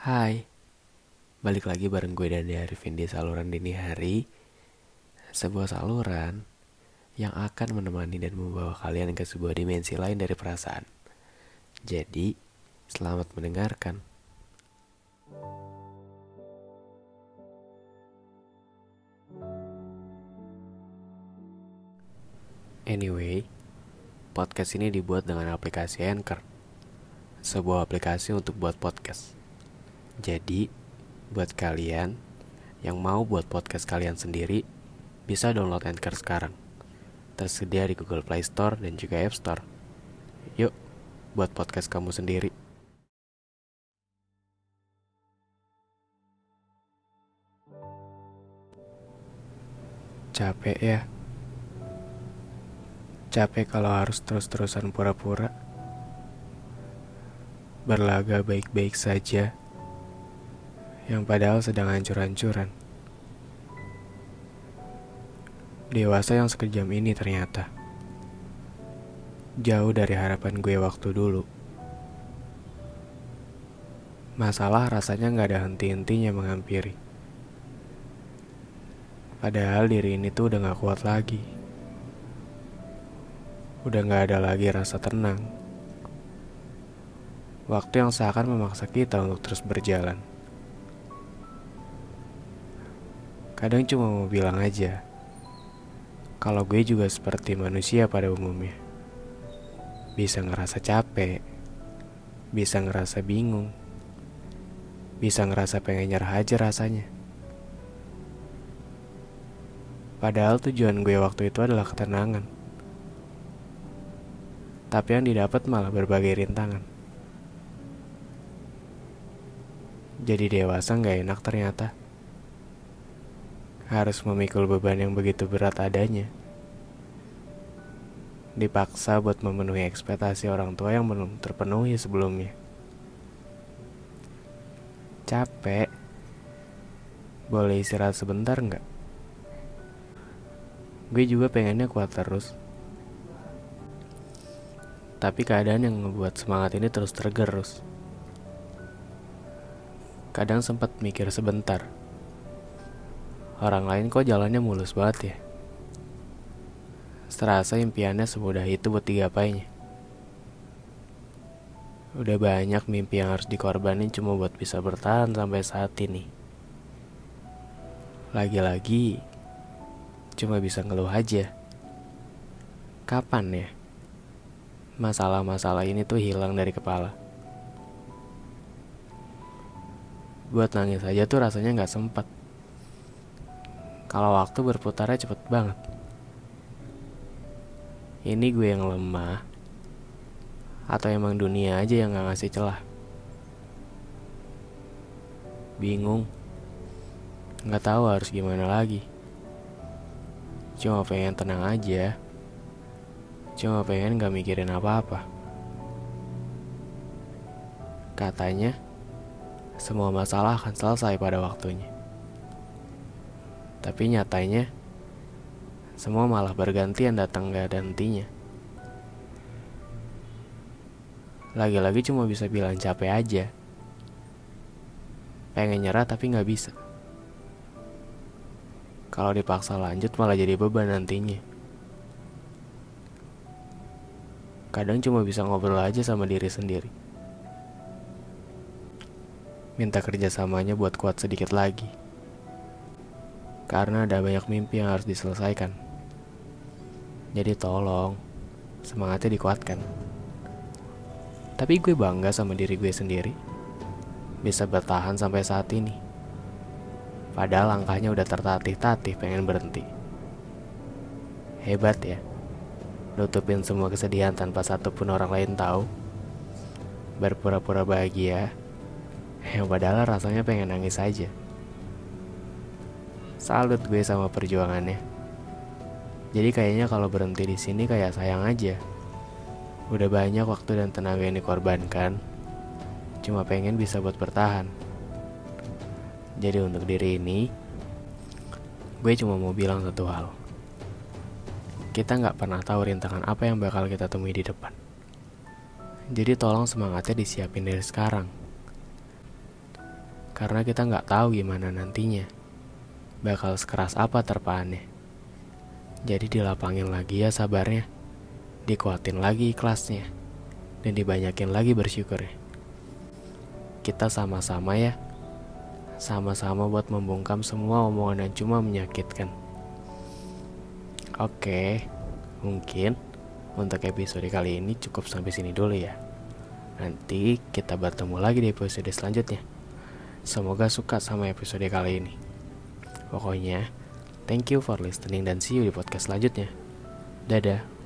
Hai, balik lagi bareng gue dan Arifin di saluran dini hari. Sebuah saluran yang akan menemani dan membawa kalian ke sebuah dimensi lain dari perasaan. Jadi, selamat mendengarkan. Anyway, podcast ini dibuat dengan aplikasi Anchor. Sebuah aplikasi untuk buat podcast jadi, buat kalian yang mau buat podcast kalian sendiri, bisa download Anchor sekarang. Tersedia di Google Play Store dan juga App Store. Yuk, buat podcast kamu sendiri. Capek ya? Capek kalau harus terus-terusan pura-pura. Berlaga baik-baik saja yang padahal sedang hancur-hancuran. Dewasa yang sekejam ini ternyata. Jauh dari harapan gue waktu dulu. Masalah rasanya gak ada henti-hentinya menghampiri. Padahal diri ini tuh udah gak kuat lagi. Udah gak ada lagi rasa tenang. Waktu yang seakan memaksa kita untuk terus berjalan. Kadang cuma mau bilang aja, kalau gue juga seperti manusia pada umumnya. Bisa ngerasa capek, bisa ngerasa bingung, bisa ngerasa pengen nyerah aja rasanya. Padahal tujuan gue waktu itu adalah ketenangan. Tapi yang didapat malah berbagai rintangan. Jadi dewasa gak enak ternyata harus memikul beban yang begitu berat adanya. Dipaksa buat memenuhi ekspektasi orang tua yang belum terpenuhi sebelumnya. Capek. Boleh istirahat sebentar nggak? Gue juga pengennya kuat terus. Tapi keadaan yang ngebuat semangat ini terus tergerus. Kadang sempat mikir sebentar Orang lain kok jalannya mulus banget ya. Serasa impiannya semudah itu buat digapainya. Udah banyak mimpi yang harus dikorbanin cuma buat bisa bertahan sampai saat ini. Lagi-lagi, cuma bisa ngeluh aja. Kapan ya? Masalah-masalah ini tuh hilang dari kepala. Buat nangis aja tuh rasanya gak sempat kalau waktu berputarnya cepet banget. Ini gue yang lemah, atau emang dunia aja yang gak ngasih celah? Bingung, nggak tahu harus gimana lagi. Cuma pengen tenang aja, cuma pengen gak mikirin apa-apa. Katanya, semua masalah akan selesai pada waktunya. Tapi nyatanya semua malah bergantian datang gak ada hentinya. Lagi-lagi cuma bisa bilang capek aja. Pengen nyerah tapi gak bisa. Kalau dipaksa lanjut malah jadi beban nantinya. Kadang cuma bisa ngobrol aja sama diri sendiri. Minta kerjasamanya buat kuat sedikit lagi karena ada banyak mimpi yang harus diselesaikan. Jadi tolong, semangatnya dikuatkan. Tapi gue bangga sama diri gue sendiri. Bisa bertahan sampai saat ini. Padahal langkahnya udah tertatih-tatih pengen berhenti. Hebat ya. Nutupin semua kesedihan tanpa satupun orang lain tahu. Berpura-pura bahagia. Yang padahal rasanya pengen nangis aja. Salut gue sama perjuangannya. Jadi kayaknya kalau berhenti di sini kayak sayang aja. Udah banyak waktu dan tenaga yang dikorbankan. Cuma pengen bisa buat bertahan. Jadi untuk diri ini, gue cuma mau bilang satu hal. Kita nggak pernah tahu rintangan apa yang bakal kita temui di depan. Jadi tolong semangatnya disiapin dari sekarang. Karena kita nggak tahu gimana nantinya. Bakal sekeras apa terpaannya. Jadi dilapangin lagi ya sabarnya. Dikuatin lagi ikhlasnya. Dan dibanyakin lagi bersyukurnya. Kita sama-sama ya. Sama-sama buat membungkam semua omongan yang cuma menyakitkan. Oke, mungkin untuk episode kali ini cukup sampai sini dulu ya. Nanti kita bertemu lagi di episode selanjutnya. Semoga suka sama episode kali ini. Pokoknya, thank you for listening dan see you di podcast selanjutnya. Dadah.